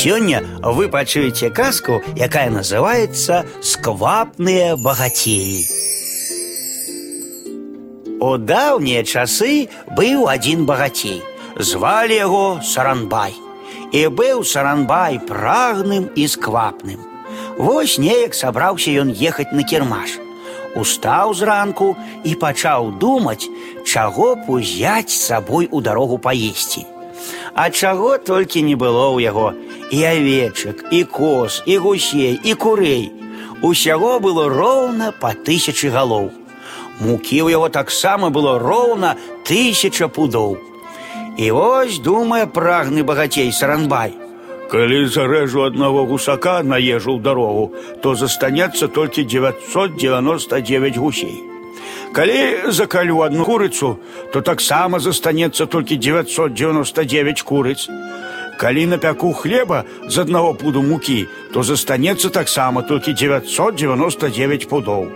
Сёння вы пачуеце казку, якая называется сквапныя багацеі. У даўнія часы быў адзін багацей. Звалі яго Саранбай. І быў Саранбай прагным і сквапным. Вось неяк сабраўся ён ехаць на кірмаш. Устаў зранку і пачаў думаць, чаго б узяць з сабой у дарогу паесці. А чаго толькі не было ў яго і авечак, і коз, і гусей, і курэй. Усяго было роўна па тысячы галоў. Мукі ў яго таксама было роўна тысяча пудоў. І вось думае прагны багацей саранбай. Калі зарэжу аднаго гусака на ежу ў дарогу, то застанецца толькі 999 гусей. Калі закалю одну курыцу, то таксама застанецца толькі 999 курыц. Калі напяку хлеба з аднаго пуду мукі, то застанецца таксама толькі 999 пудоў.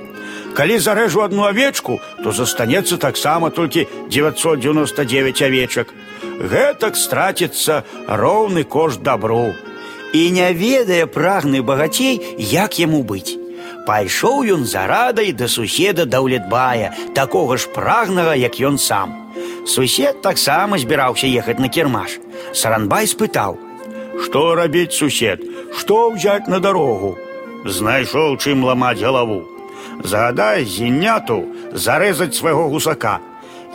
Калі зарэжу одну авечку, то застанецца таксама толькі 999 авечак. Гэтак страціцца роўны кошт добру. І не ведае прагны багацей, як яму быць. Пайшоў ён за радай да суседа даўлетбая, такога ж прагнага, як ён сам. Сусед таксама збіраўся ехаць на кірмаш. Саранбай спытаў: « Што рабіць сусед, што ўзяць на дарогу? Знайшоў чым ламаць галаву. Загадай зіняту зарэзаць свайго гусака.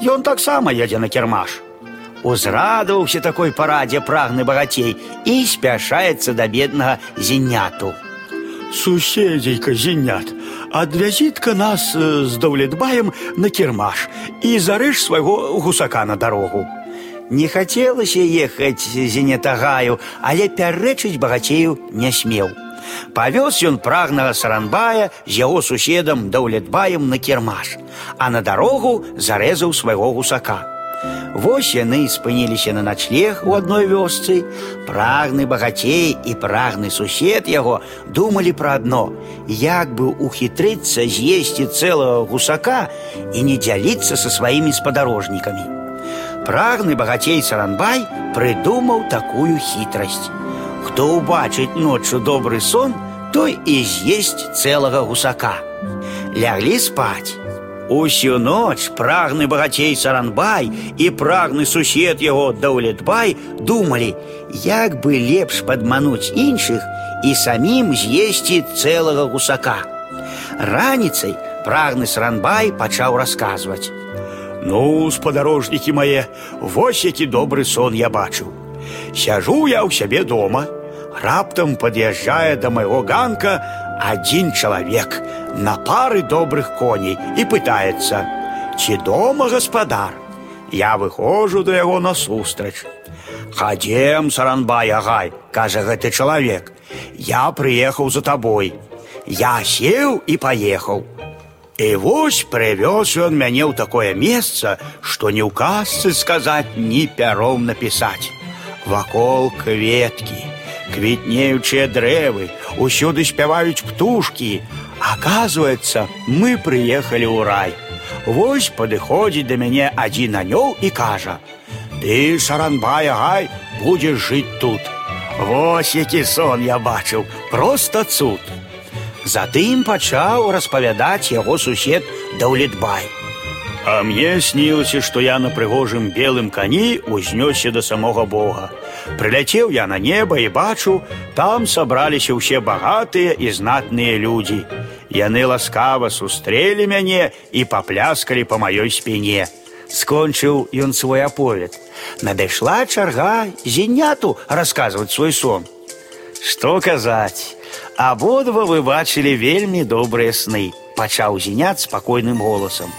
Ён таксама едзе на кірмаш. Узрадаваўся такой парадзе прагны багацей і спяшаецца да беднага зіняту. Суседзейка зінят, адвязітка нас з даўлетбаем на кірмаш і зарэж свайго гусака на дарогу. Не хацелася ехаць зенетагаю, але пярэчыць багацею не смеў. Павёз ён прагнага саранбая з яго суседам даўлетбаем на кірмаш, а на дарогу зарэзаў свайго гусака. Вось яны спыніліся на начлег у адной вёсцы. Прагны багацей і прагны сусед яго думалі пра адно, як бы ухітрыцца з'есці цэлага гусака і не дзяліцца са сваімі спадарожнікамі. Прагны багацей саранбай прыдумаў такую хітрасць. Хто ўбачыць ноччу добры сон, той і з'есць цэлага гусака. Ляглі спаць. Усю ноч прагны багацей саранбай і прагны сусед яго даўлетбай думалі, як бы лепш падмануць іншых і самім з'есці цэлага гусака. Раніцай прагны саранбай пачаў расказваць: « Ну, спадарожнікі мае, вось які добры сон я бачыў. Сяжу я ў сябе дома, раптам пад'язджае да майго ганка адзін чалавек на пары добрых коней і пытаецца: ці дома гаспадар. Я выходжу да яго насустрач. Хадзем, саранбай агай, кажа гэты чалавек. Я прыехаў за табой. Я сеў і паехаў. І вось прывёз ён мяне ў такое месца, што ні ў казцы сказаць, ні пяром напісаць. Вакол кветкі, квітнеючыя дрэвы, усюды спяваюць птушкі, Оказывается, мы приехали ў рай. Вось падыходзіць да мяне адзін анёл і кажа: « Ты, саранбай агай, будзеш жыць тут. Вось які сон я бачыў, просто цуд. Затым пачаў распавядаць яго сусед даўлетбай. А мне снілася, што я на прыгожым белым кані узнёсся да самога Бога. Прыляцеў я на неба і бачу, там сабраліся ўсе багатыя і знатныя людзі. Яны ласкава сустрэлі мяне і папляскалі па маёй спіне. Скончыў ён свой аповед. Надышла чарга зеняту расказваць свой сон. Што казаць? Абодва вы бачылі вельмі добрыя сны, пачаў зенят спакойным голасам.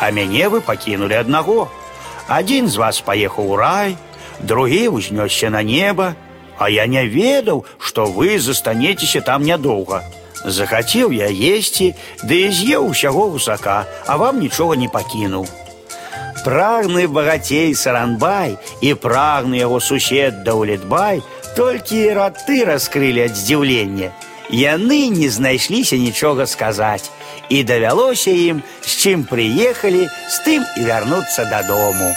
А мяне вы пакінулі аднаго. Адзін з вас паехаў у рай, другі ўзнёсся на неба, а я не ведаў, што вы застанецеся там нядоўга. Захацеў я есці, ды і з'еў усяго гусака, а вам нічога не пакінуў. Прагны багацей саранбай і прагны яго сусед даўлетбай толькі раты раскрылі ад здзіўлення. Яны не знайшліся нічога сказаць і давялося ім, з чым прыехалі, з тым і вярнуцца дадому.